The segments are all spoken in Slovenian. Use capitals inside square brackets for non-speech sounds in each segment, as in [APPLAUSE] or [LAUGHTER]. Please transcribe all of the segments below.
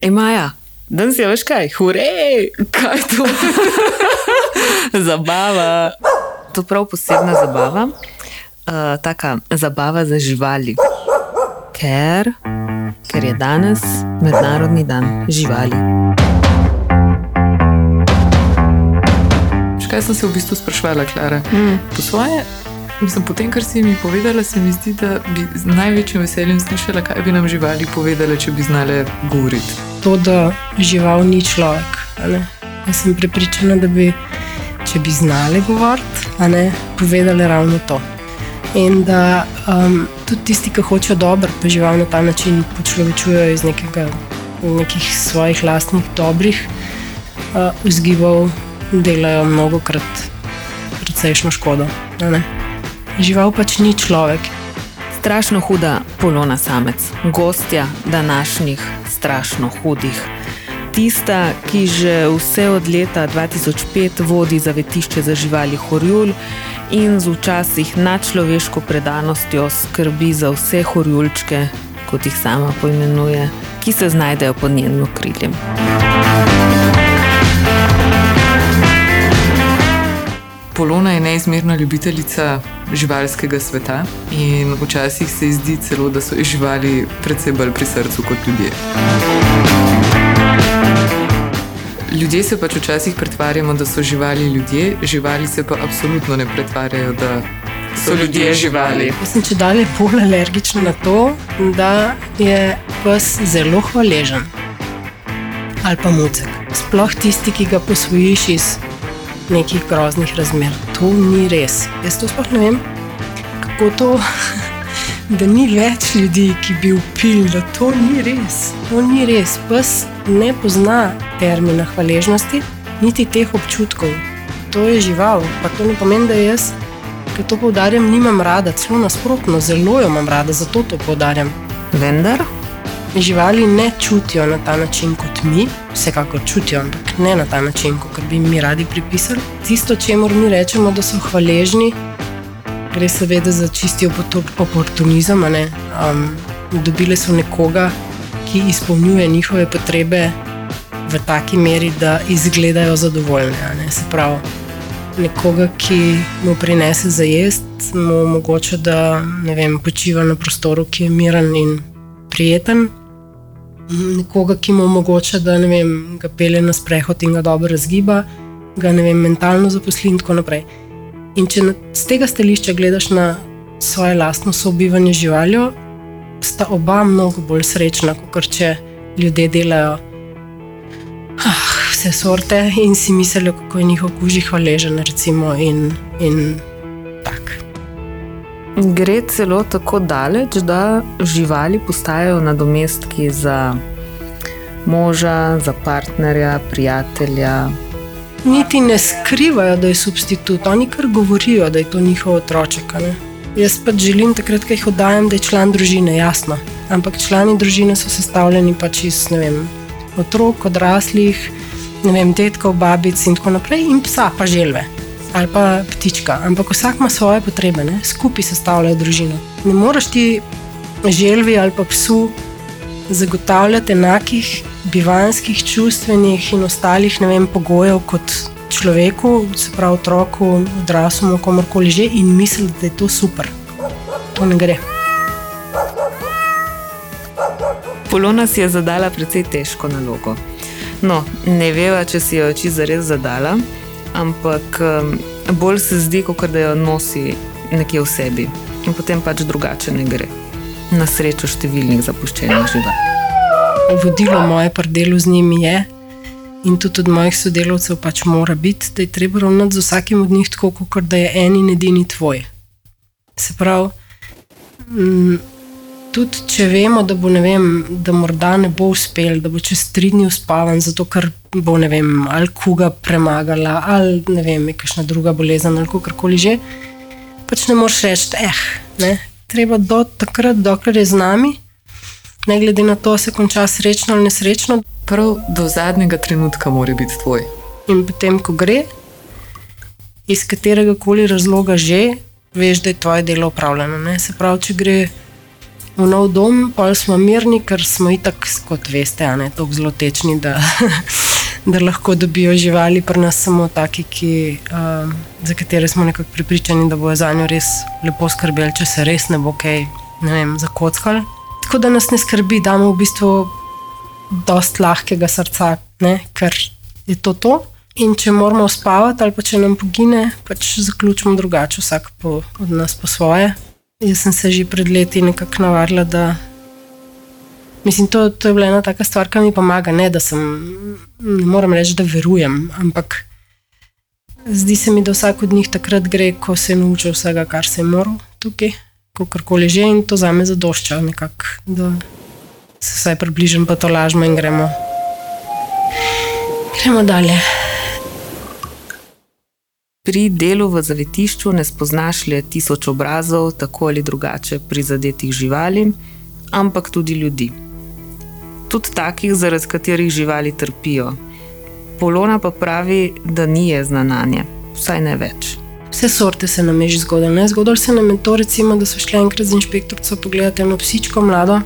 Ej, Maja, danes je veš kaj, hurej, kaj je to? [LAUGHS] zabava. To je prav posebna zabava, uh, taka zabava za živali. Ker, ker je danes mednarodni dan živali. Kaj sem se v bistvu sprašvala, Klara? Mm. Po svoje, mislim, po tem, kar si mi povedala, se mi zdi, da bi z največjim veseljem slišala, kaj bi nam živali povedali, če bi znale govoriti. To, da žival ni človek. Jaz sem prepričana, da bi, če bi znali govoriti, povedali ravno to. In da um, tudi tisti, ki hočejo dobro, pa žival na ta način počlovečujejo iz nekega, nekih svojih lastnih dobrih uh, vzgibov delajo mnogo krat precejšno škodo. Žival pač ni človek. Strašno huda polona samec, gostja današnjih strašno hudih. Tista, ki že vse od leta 2005 vodi zavetišče za živali Horjul in z včasih nadčloveško predanostjo skrbi za vse horjulčke, kot jih sama poimenuje, ki se znajdejo pod njenim okriljem. Polona je neizmerna ljubiteljica živalskega sveta in včasih se zdi celo, da so živali predvsem bolj pri srcu kot ljudje. Ljudje se pač včasih pretvarjamo, da so živali ljudje, živali se pa absolutno ne pretvarjajo, da so ljudje živali. Jaz sem če dalje bolj alergična na to, da je pes zelo hvaležen ali pa mucek. Sploh tisti, ki ga posvojiš iz nekih groznih razmer. To ni res. Jaz to sploh ne vem, kako to, [LAUGHS] da ni več ljudi, ki bi upili, da to ni res. To ni res. Pes ne pozna termina hvaležnosti, niti teh občutkov. To je žival, pa to ne pomeni, da jaz, ki to poudarjam, nimam rada, celo nasprotno, zelo jo imam rada, zato to poudarjam. Vendar živali ne čutijo na ta način kot mi, vsekakor čutijo, ampak ne na ta način, kot bi mi radi pripisali. Tisto, čemu mi rečemo, da so hvaležni, gre seveda za čisti oportunizem. Um, dobile so nekoga, ki izpolnjuje njihove potrebe v taki meri, da izgledajo zadovoljne. Se pravi, nekoga, ki mu prinese za jesti, mu omogoča, da vem, počiva na prostoru, ki je miren in prijeten nekoga, ki mu omogoča, da vem, ga pele na sprehod in ga dobro razgiba, ga vem, mentalno zaposli in tako naprej. In če z tega stališča gledaš na svoje lastno sobivanje živaljo, sta oba mnogo bolj srečna, kot če ljudje delajo ah, vse sorte in si mislijo, kako je njihov kuži hvaležen. Recimo, in, in. Gre celo tako daleč, da živali postajajo nadomestki za moža, za partnerja, prijatelja. Niti ne skrivajo, da je substitut, oni kar govorijo, da je to njihov otroček. Ne? Jaz pač želim takrat, ko jih oddajam, da je član družine, jasno. Ampak člani družine so sestavljeni pač iz vem, otrok, odraslih, tetkov, babic in tako naprej, in psa, pa želve ali pa ptička, ampak vsak ima svoje potrebe, ne? skupaj sestavljajo družino. Ne moreš ti želvi ali pa psu zagotavljati enakih bivanskih, čustvenih in ostalih vem, pogojev kot človeku, se pravi otroku, odraslemu, komorkoli že in misliti, da je to super. To ne gre. Polona si je zadala precej težko nalogo. No, ne veva, če si jo oči zares zadala ampak bolj se zdi, kot da jo nosi nekje v sebi in potem pač drugače ne gre. Na srečo številnih zapuščenih živali. Vodilo moje pri delu z njimi je, in tudi od mojih sodelavcev pač mora biti, da je treba ravnati z vsakim od njih tako, kot da je en in edini tvoj. Se pravi, tudi če vemo, da bo ne vem, da morda ne bo uspel, da bo čez tri dni uspavan, zato ker bo ne vem, ali kuga premagala, ali ne vem, kakšna druga bolezen ali karkoli že, pač ne moreš reči, eh, ne, treba do takrat, dokler je z nami, ne glede na to, se konča srečno ali nesrečno. Prav do zadnjega trenutka mora biti tvoj. In potem, ko gre, iz katerega koli razloga že, veš, da je tvoje delo upravljeno. Se pravi, če gre v nov dom, pa smo mirni, ker smo itak, kot veste, ne, tako zelo tečni, da, [LAUGHS] da lahko dobijo živali, pri nas samo taki, ki, uh, za katere smo nekako pripričani, da bojo za njo res lepo skrbeli, če se res ne bo kaj, ne vem, zakockali. Tako da nas ne skrbi, da imamo v bistvu dost lahkega srca, ne, ker je to to. In če moramo spavati, ali pa če nam pogine, pač zaključimo drugače, vsak po, od nas po svoje. Jaz sem se že pred leti nekako navadila, da mislim, to, to je bila ena taka stvar, ki mi pomaga. Ne, da sem, ne moram reči, da verujem, ampak zdi se mi, da vsak od njih takrat gre, ko se nauči vsega, kar se je moral tukaj, kakorkoli že in to za me zadošča, nekako, da se vsaj približam pa to lažmo in gremo. Gremo dalje. Pri delu v zavetišču ne spoznaš le tisoč obrazov, tako ali drugače prizadetih živali, ampak tudi ljudi. Tudi takih, zaradi katerih živali trpijo. Polona pa pravi, da ni jezna na nje, vsaj ne več. Vse sorte se nam je že zgodilo. Zgodilo se nam je to, recimo, da so šli enkrat z inšpektorico pogledati eno psičko mlado,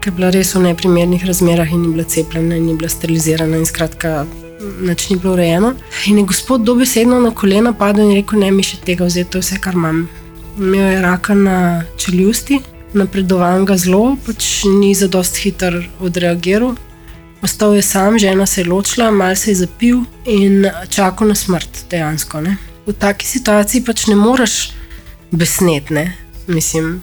ki je bila res v neprimernih razmerah in ni bila cepljena in ni bila sterilizirana in skratka nič ni bilo urejeno. In je gospod dobesedno na kolena padel in rekel: Ne, mi še tega vzeti, to je vse, kar imam. Imel je raka na čeljusti, napredoval ga zelo, pač ni za dost hiter odreagiral. Ostal je sam, žena se je ločila, malo se je zapil in čakal na smrt, dejansko. Ne. V taki situaciji pač ne moreš besneti. Mislim,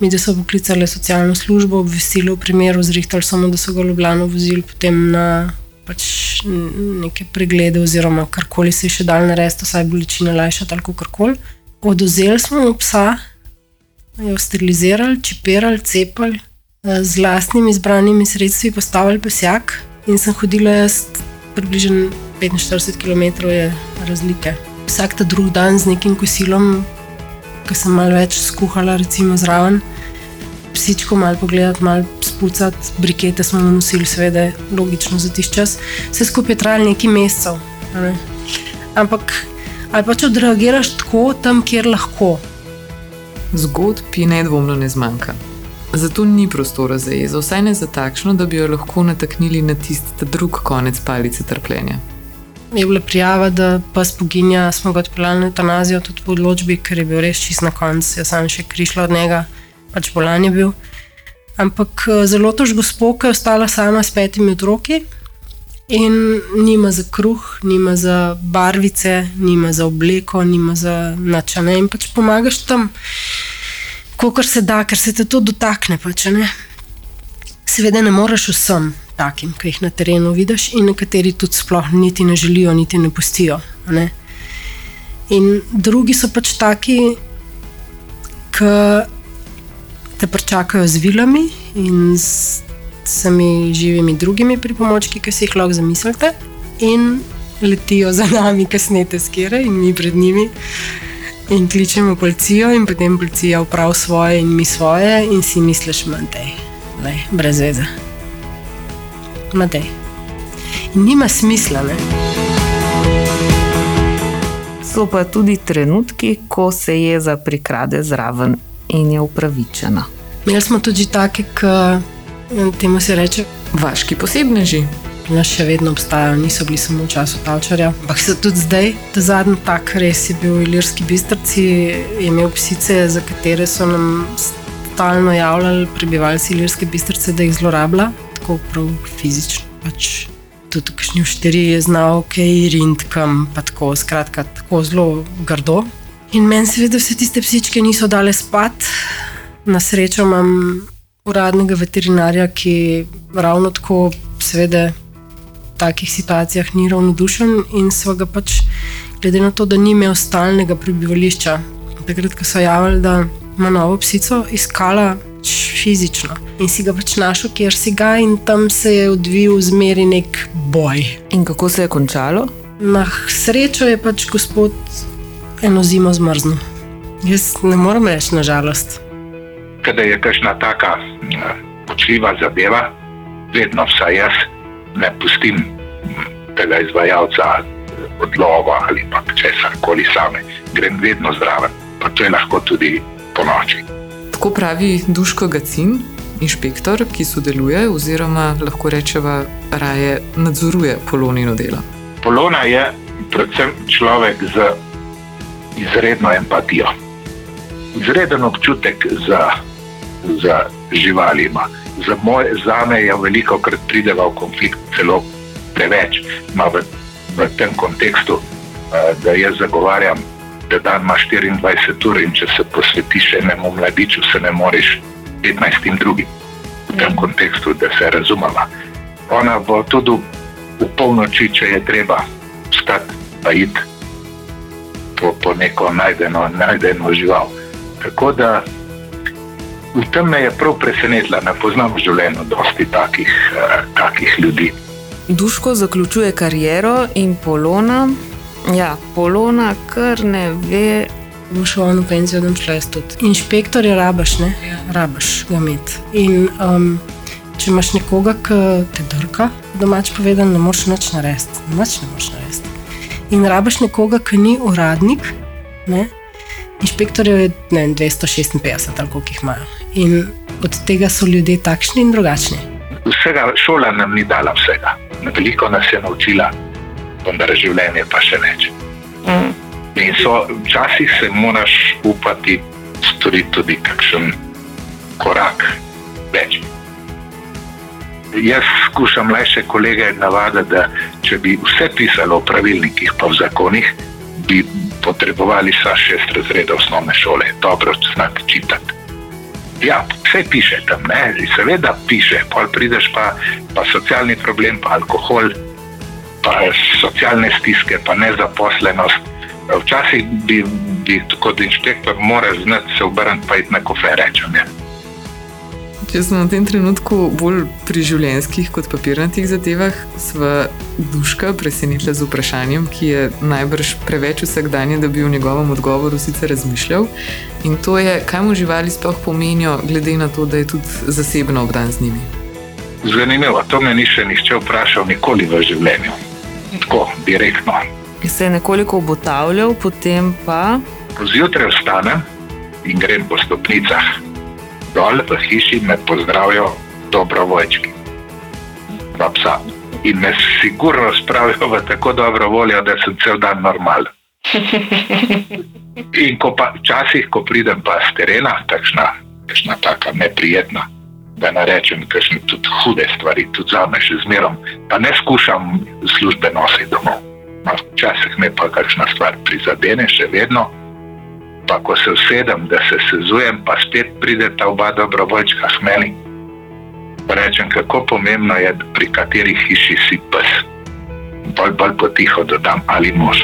mi da so poklicali socialno službo, obvestili o primeru, zrihtali samo, da so ga Ljubljano vozili potem na pač neke preglede, oziroma karkoli se je še dal narediti, vsaj bolečina lajša, tako karkoli. Odozeli smo mu psa, jo sterilizirali, čipirali, cepali, z vlastnimi izbranimi sredstvi postavili pesjak in sem hodila jaz približno 45 km je razlike. Vsak ta drug dan z nekim kosilom, ki sem malo več skuhala, recimo zraven, psičko malo pogledati, malo spucati, brikete smo nosili, seveda, logično za tiš čas. Vse skupaj je trajalo nekaj mesecev. Ne? Ampak ali pa če odreagiraš tako, tam, kjer lahko. Zgodb je nedvomno ne zmanjka. Zato ni prostora za jezo, vsaj ne za takšno, da bi jo lahko nataknili na tisti drug konec palice trpljenja. Je bila prijava, da pa spoginja, smo ga odpeljali na eutanazijo, tudi po odločbi, ker je bil res čist na koncu, jaz sem še krišla od njega, pač bolan je bil. Ampak zelo tož gospod, ki je ostala sama s petimi otroki in nima za kruh, nima za barvice, nima za obleko, nima za načane in pač pomagaš tam, kolikor se da, ker se te to dotakne. Pač, ne? Seveda ne moreš vsem takim, ki jih na terenu vidiš, in nekateri tudi sploh niti ne želijo, niti ne pustijo. Ne? In drugi so pač taki, ki te pričakajo z vilami in z vsemi živimi drugimi pripomočki, ki si jih lahko zamislite, in letijo za nami, kasnete skere in mi pred njimi. In kličemo policijo, in potem policija upravi svoje, in mi svoje, in si misliš, da je brez veze. Matej. In nima smisla. Ne? So pa tudi trenutki, ko se jeza prikrade zraven in je upravičena. Imeli smo tudi take, ki temu se reče, Vaški posebneži. nas še vedno obstajajo, niso bili samo v času Tavčarja, ampak so tudi zdaj. Ta zadnji tak res je bil v Ilirski bistrci, je imel psice, za katere so nam stalno javljali prebivalci Ilirske bistrce, da jih zlorablja, tako prav fizično. Pač tudi kakšni štiri je znal, kaj rindkam, pa tako, skratka, tako zelo grdo. In meni seveda vse tiste psičke niso dale spat. Na srečo imam uradnega veterinarja, ki ravno tako, seveda, v takih situacijah ni ravnodušen in so ga pač, glede na to, da ni imel stalnega prebivališča, takrat, ko so javili, da ima novo psico, iskala pač fizično in si ga pač našel, kjer si ga, in tam se je odvil zmeri nek boj. In kako se je končalo? Na srečo je pač gospod eno zimo zmrznil. Jaz ne morem reči, nažalost. Kada je kakšna taka počljiva zadeva, vedno vsaj jaz ne pustim tega izvajalca odlova ali pa česar koli same. Grem vedno zraven, pa to je lahko tudi po noči. Tako pravi Duško Gacin, inšpektor, ki sodeluje, oziroma lahko rečemo, raje nadzoruje polonino delo. Polona je predvsem človek z izredno empatijo, izreden občutek za, za živali. Ima. Za, moj, za me je veliko krat prideva v konflikt, celo preveč. Ma v, v tem kontekstu, da jaz zagovarjam, da dan ima 24 ur in če se posvetiš enemu mladiču, se ne moreš 15 drugim. V tem kontekstu, da se razumemo. Ona bo tudi v polnoči, če je treba, stati pa iti po, po neko najdeno, najdeno žival. Tako da v tem me je prav presenetila, ne poznam v življenju dosti takih, uh, takih ljudi. Duško zaključuje kariero in Polona, ja, Polona kar ne ve. Šel on v penzijo, da šla jaz tudi. Inšpektor je rabaš, ne? Ja. Rabaš ga imeti. In um, če imaš nekoga, ki te drka, domač povedano, ne moreš nič narediti. Nič ne moreš narediti. In rabaš nekoga, ki ni uradnik, ne? Inšpektorjev je ne, 256, ali koliko jih imajo. In od tega so ljudje takšni in drugačni. Vsega šola nam ni dala vsega. Veliko nas je naučila, vendar življenje pa še več. Mm. In so, včasih se moraš upati storiti tudi kakšen korak več. Jaz skušam mlajše kolege navaditi, da če bi vse pisalo v pravilnikih, pa v zakonih, bi potrebovali vsa šest razredov osnovne šole, dobro znati čitati. Ja, vse piše tam, ne, seveda piše, pol prideš pa, pa socialni problem, pa alkohol, pa socialne stiske, pa nezaposlenost. Včasih bi, bi kot inšpektor moral znati se obrniti, pa iti na kofe. Ja. Če smo v tem trenutku bolj pri življenjskih kot papirnatih zadevah, smo duška presenetili z vprašanjem, ki je najbrž preveč vsakdanje, da bi v njegovem odgovoru sicer razmišljal. In to je, kaj mu živali sploh pomenijo, glede na to, da je tudi zasebno obdan z njimi. Zanimivo, to me ni še nihče vprašal nikoli v življenju. Tako, direktno. Se je nekoliko obotavljal, potem pa. Zjutraj vstanem in grem po stopnicah dol v hiši me pozdravijo dobrovoljčki, dva psa. In me sigurno spravijo v tako dobro voljo, da sem cel dan normalen. [LAUGHS] In ko pa včasih, ko pridem pa z terena, takšna, takšna taka neprijetna, da ne rečem, kakšne tudi hude stvari, tudi za me še zmerom, pa ne skušam službe nositi domov. No, včasih me pa kakšna stvar prizadene, še vedno pa ko se usedem, da se sezujem, pa spet pride ta oba dobrovoljčka smeli. Rečem, kako pomembno je, pri kateri hiši si pes. Bolj, bolj potiho dodam ali mož.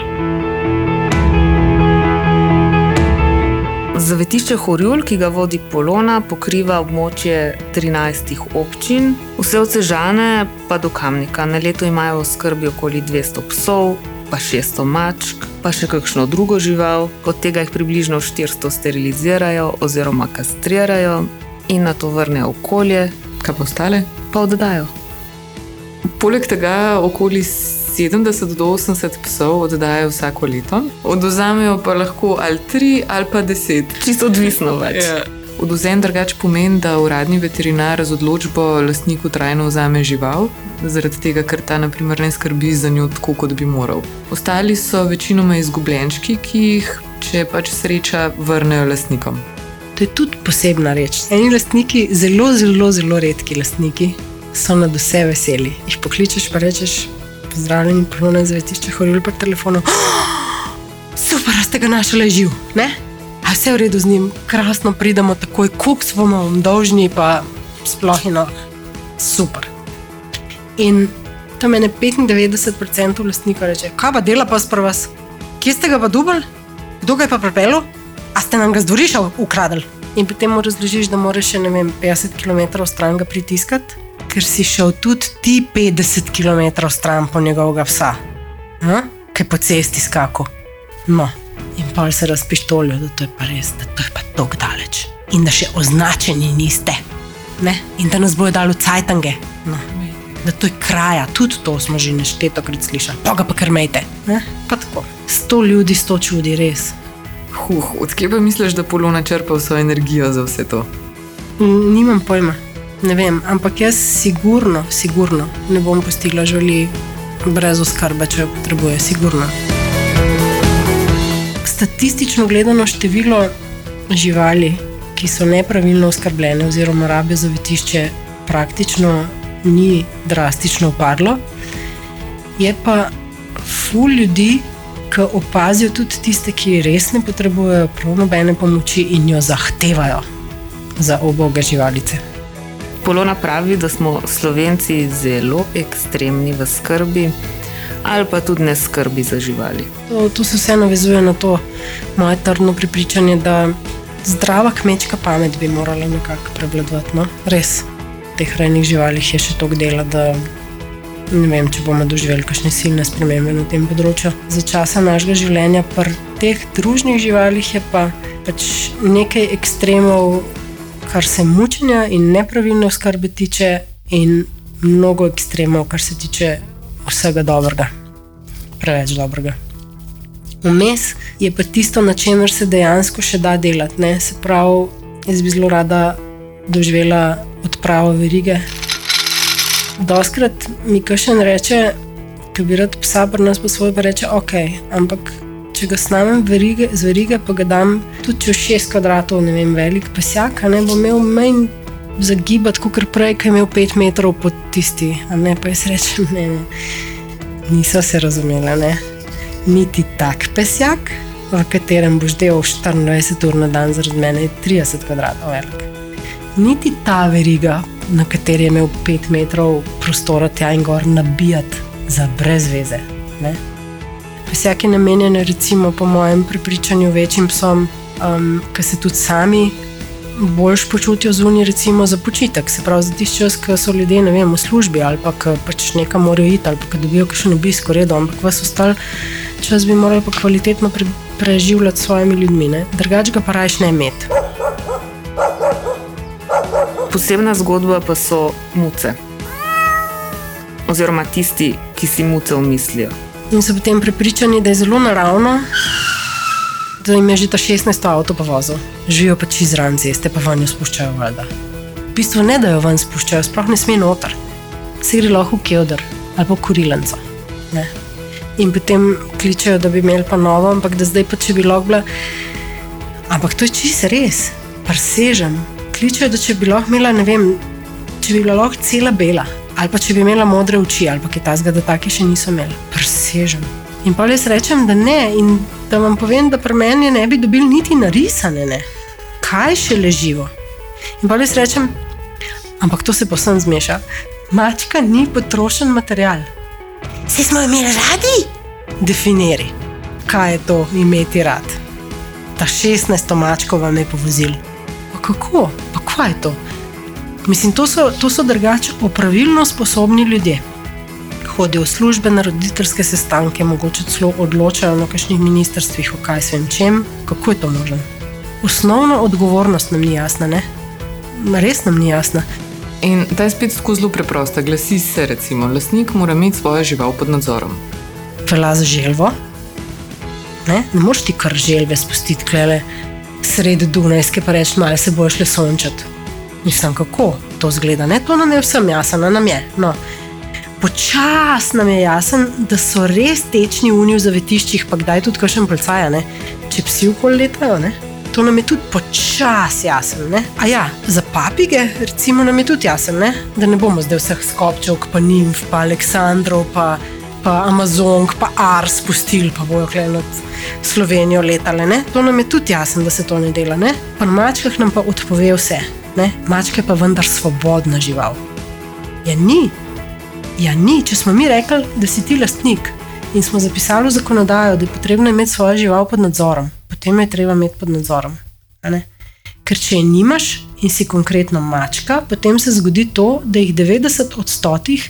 Zavetišče Horjul, ki ga vodi Polona, pokriva območje 13 občin, vse od Sežane pa do Kamnika. Na leto imajo v skrbi okoli 200 psov, pa 600 mačk, pa še kakšno drugo žival, od tega jih približno 400 sterilizirajo oziroma kastrirajo in na to vrnejo okolje, kaj pa ostale, pa oddajo. Poleg tega okoli 70 do 80 psov oddajo vsako leto, oduzamejo pa lahko ali 3 ali pa 10, čisto odvisno več. Ja. Oduzem drugače pomeni, da uradni veterinar z odločbo lastniku trajno vzame žival, zaradi tega, ker ta naprimer, ne skrbi za njo tako, kot bi moral. Ostali so večinoma izgubljenčki, ki jih, če pač sreča, vrnejo lastnikom. To je tudi posebna reč. Eni lastniki, zelo, zelo, zelo redki lastniki, so na vse veseli. Jih pokličeš, pa rečeš, pozdravljeni, ponovno zavetišče, horil pa telefonu. Oh, [GASPS] super, ste ga našli živ, ne? A vse v redu z njim, krasno pridemo takoj, koliko smo vam dolžni, pa sploh eno super. In tam je 95% lastnikov reče: Kaj pa dela pa sprva vas? Kje ste ga pa dubali? Kdo ga je pa pripeljal? A ste nam ga z dvorišča ukradli? In potem mu razložiš, da moraš še vem, 50 km stran ga pritiskati, ker si šel tudi ti 50 km stran po njegovega psa, ki je po cesti skakal. No. In pa se razpištolijo, da to je pa res, da to je pa tako daleč. In da še označeni niste. Ne? In da nas bojo dali v cajtange. No. Da to je kraja, tudi to smo že neštetokrat slišali. Pa ga pa krmejte. Pa tako. Sto ljudi, sto čudi, res. Huh, odkje pa misliš, da Polona črpa vso energijo za vse to? N- Nimam pojma, ne vem, ampak jaz sigurno, sigurno ne bom postila želi brez oskrbe, če jo potrebuje, sigurno. Statistično gledano število živali, ki so nepravilno oskrbljene oziroma rabijo zavetišče, praktično ni drastično upadlo. Je pa ful ljudi, ki opazijo tudi tiste, ki res ne potrebujejo prav nobene pomoči in jo zahtevajo za oboge živalice. Polona pravi, da smo Slovenci zelo ekstremni v skrbi ali pa tudi ne skrbi za živali. To, to se vse navezuje na to moje trdno prepričanje, da zdrava kmečka pamet bi morala nekako prevladovati. No? Res, teh rejnih živalih je še toliko dela, da ne vem, če bomo doživeli kakšne silne spremembe na tem področju. Za časa našega življenja pri teh družnih živalih je pa pač nekaj ekstremov, kar se mučenja in nepravilne oskrbe tiče, in mnogo ekstremov, kar se tiče vsega dobrega, preveč dobrega. Vmes je pa tisto, na čemer se dejansko še da delati. Ne? Se pravi, jaz bi zelo rada doživela odpravo verige. Doskrat mi kašen reče, ki bi rad psa nas po svoj, pa reče, ok, ampak če ga snamem verige, z verige, pa ga dam tudi čez 6 kvadratov, ne vem, velik pesjak, ne bo imel manj zagibati, kot prej, ki je imel 5 metrov pod tisti. A ne, pa jaz rečem, ne, ne. Niso se razumela, ne. Niti tak pesjak, v katerem boš delal 24 ur na dan, zaradi mene je 30 kvadratov velik. Niti ta veriga, na kateri je imel 5 metrov prostora tja in gor nabijati za brez veze. Ne? Pesjak je namenjen, recimo, po mojem prepričanju, večjim psom, um, ki se tudi sami boljš počutijo zunaj, recimo za počitek. Se pravi, za tisti čas, ko so ljudje vem, v službi ali pa ki pač nekam morajo iti ali pa ki dobijo kakšen obisk, v redu, ampak vas ostal čas bi morali pa kvalitetno pre, preživljati s svojimi ljudmi. ne. Drugače ga pa rajš ne imeti. Posebna zgodba pa so muce. Oziroma tisti, ki si muce umislijo. In so potem prepričani, da je zelo naravno, da jim je že ta 16 avto pa vozil. Živijo pa čez ran ceste, pa vanjo spuščajo valjda. V bistvu ne da jo ven spuščajo, sploh ne sme noter. Se gre lahko v kevdr ali pa kurilenco. Ne. In potem kličejo, da bi imeli pa novo, ampak da zdaj pa če bi lahko bila. Ampak to je čisto res, presežem. Kličejo, da če bi lahko imela, ne vem, če bi bila lahko cela bela, ali pa če bi imela modre oči, ali pa kaj tasga, da take še niso imeli. Presežem. In pa jaz rečem, da ne, in da vam povem, da pri meni ne bi dobili niti narisane, ne. kaj še leživo. In pa jaz rečem, ampak to se posem zmeša. Mačka ni potrošen material. Vse smo imeli radi? Definiri, kaj je to imeti rad. Ta 16 mačko vam je povozil. Kako? Pa kaj je to? Mislim, to so, to so drugače opravilno sposobni ljudje. Hodijo v službe, na roditeljske sestanke, mogoče celo odločajo na kakšnih ministrstvih o kaj se vem čem. Kako je to možno? Osnovna odgovornost nam ni jasna, ne? Res nam ni jasna. In ta je spet tako zelo preprosta. Glasi se, recimo, lastnik mora imeti svojo žival pod nadzorom. Za želvo. Ne, ne moreš ti kar želve spustiti, klele sredi Dunajske, pa reči, malo se boš le sončati. Mislim, kako to zgleda. Ne, to nam je vsem jasno, nam je. No. Počasno nam je jasno, da so res tečni unijo v zavetiščih, pa kdaj tudi kakšen polcaja, ne? če psi okoli letajo. Ne? To nam je tudi počasi jasno. ne. A ja, za papige, recimo, nam je tudi jasno, ne? da ne bomo zdaj vseh skopčev, pa nimf, pa Aleksandrov, pa, pa Amazonk, pa Ars spustili, pa bojo kle nad Slovenijo letale. Ne? To nam je tudi jasno, da se to ne dela. Ne? Pa na mačkah nam pa odpove vse. Ne? Mačka je pa vendar svobodna žival. Ja, ni. Ja, ni. Če smo mi rekli, da si ti lastnik in smo zapisali v zakonodajo, da je potrebno imeti svojo žival pod nadzorom, potem jo je treba imeti pod nadzorom. Ker če je nimaš in si konkretno mačka, potem se zgodi to, da jih 90 odstotkih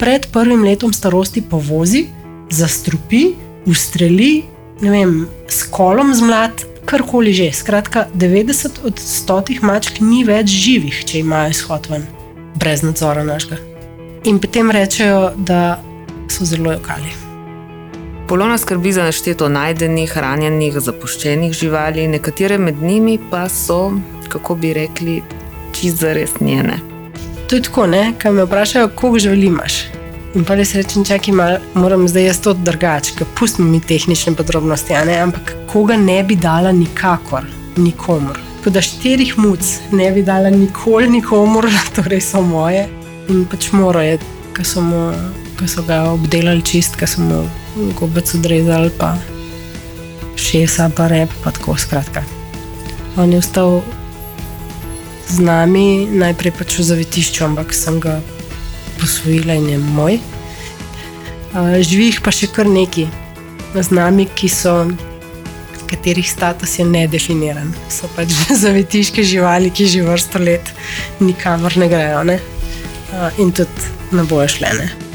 pred prvim letom starosti povozi, zastrupi, ustreli, ne vem, s kolom zmlat, karkoli že. Skratka, 90 odstotkih mačk ni več živih, če imajo izhod ven, brez nadzora našega. In potem rečejo, da so zelo jokali. Polona skrbi za našteto najdenih, ranjenih, zapuščenih živali, nekatere med njimi pa so, kako bi rekli, čist zares njene. To je tako, ne? Kaj me vprašajo, koliko živali imaš. In pa res rečem, čakaj, mal, moram zdaj jaz to drugače, ker pustimo mi tehnične podrobnosti, ne? ampak koga ne bi dala nikakor, nikomor. Tako da štirih muc ne bi dala nikoli nikomor, [LAUGHS] torej so moje. In pač moro je, ko so, mu, so ga obdelali čist, ko so mu gobec odrezali, pa šesa, pa rep, pa tako skratka. On je ostal z nami, najprej pač v zavetišču, ampak sem ga posvojila in je moj. Živi jih pa še kar neki, z nami, ki so, katerih status je nedefiniran. So pač zavetiške živali, ki že vrsto let nikamor ne grejo ne? In tudi ne bojo šle.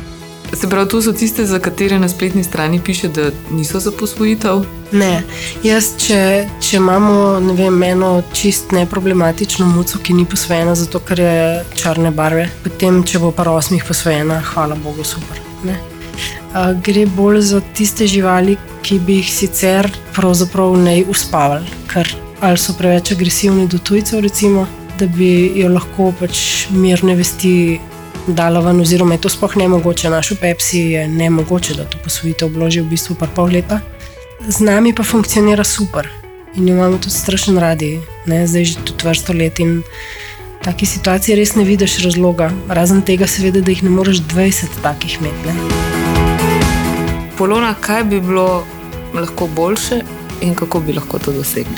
Se pravi, to so tiste, za katere na spletni strani piše, da niso za posvojitev. Ne, jaz, če, če imamo vem, eno čist neproblematično muco, ki ni posvojena, zato ker je črne barve, potem, če bo pa osmih posvojena, hvala Bogu, super. Ne? A, gre bolj za tiste živali, ki bi jih sicer pravzaprav ne uspavali, ker ali so preveč agresivni do tujcev, recimo, da bi jo lahko pač mirne vesti dala ven, oziroma je to sploh ne mogoče. Našo Pepsi je ne mogoče, da to posvojitev vloži v bistvu par pol leta. Z nami pa funkcionira super in jo imamo tudi strašno radi, ne? zdaj že tudi vrsto let. In v taki situaciji res ne vidiš razloga, razen tega, seveda, da jih ne moreš 20 takih imeti. Ne? Polona, kaj bi bilo lahko boljše in kako bi lahko to dosegli?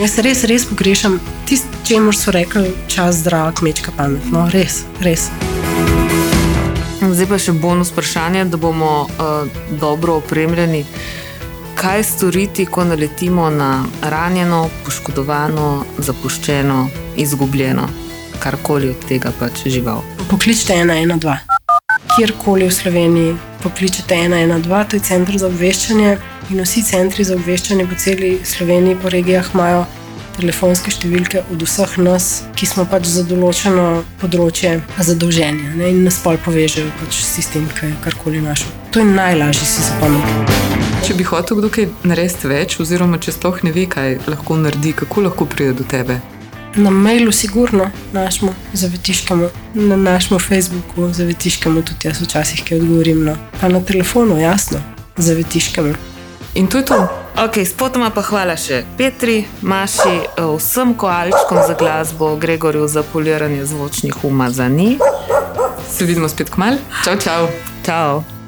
Jaz res, res pogrešam tisto, čemu so rekli, čas zdrava, kmečka pamet. No, res, res. Zdaj pa še bonus vprašanje, da bomo uh, dobro opremljeni. Kaj storiti, ko naletimo na ranjeno, poškodovano, zapuščeno, izgubljeno, karkoli od tega pač žival? Pokličite 112. Kjerkoli v Sloveniji pokličete 112, to je center za obveščanje. In vsi centri za obveščanje po celi Sloveniji, po regijah, imajo telefonske številke od vseh nas, ki smo pač za določeno področje zadolženi ne, in nas pol povežejo pač s tistim, ki je karkoli našel. To je najlažje si zapomniti. Če bi hotel kdo kaj narediti več, oziroma če sploh ne ve, kaj lahko naredi, kako lahko pride do tebe? Na mailu, sigurno, našemu zavetiškemu, na našemu Facebooku, zavetiškemu, tudi jaz včasih kaj odgovorim. No. Pa na telefonu, jasno, zavetiškemu. In to je to. Ok, spotoma pa hvala še Petri, Maši, eh, vsem koaličkom za glasbo, Gregorju za poliranje zvočnih umazani. Se vidimo spet k malu. Čau, čau. Ciao.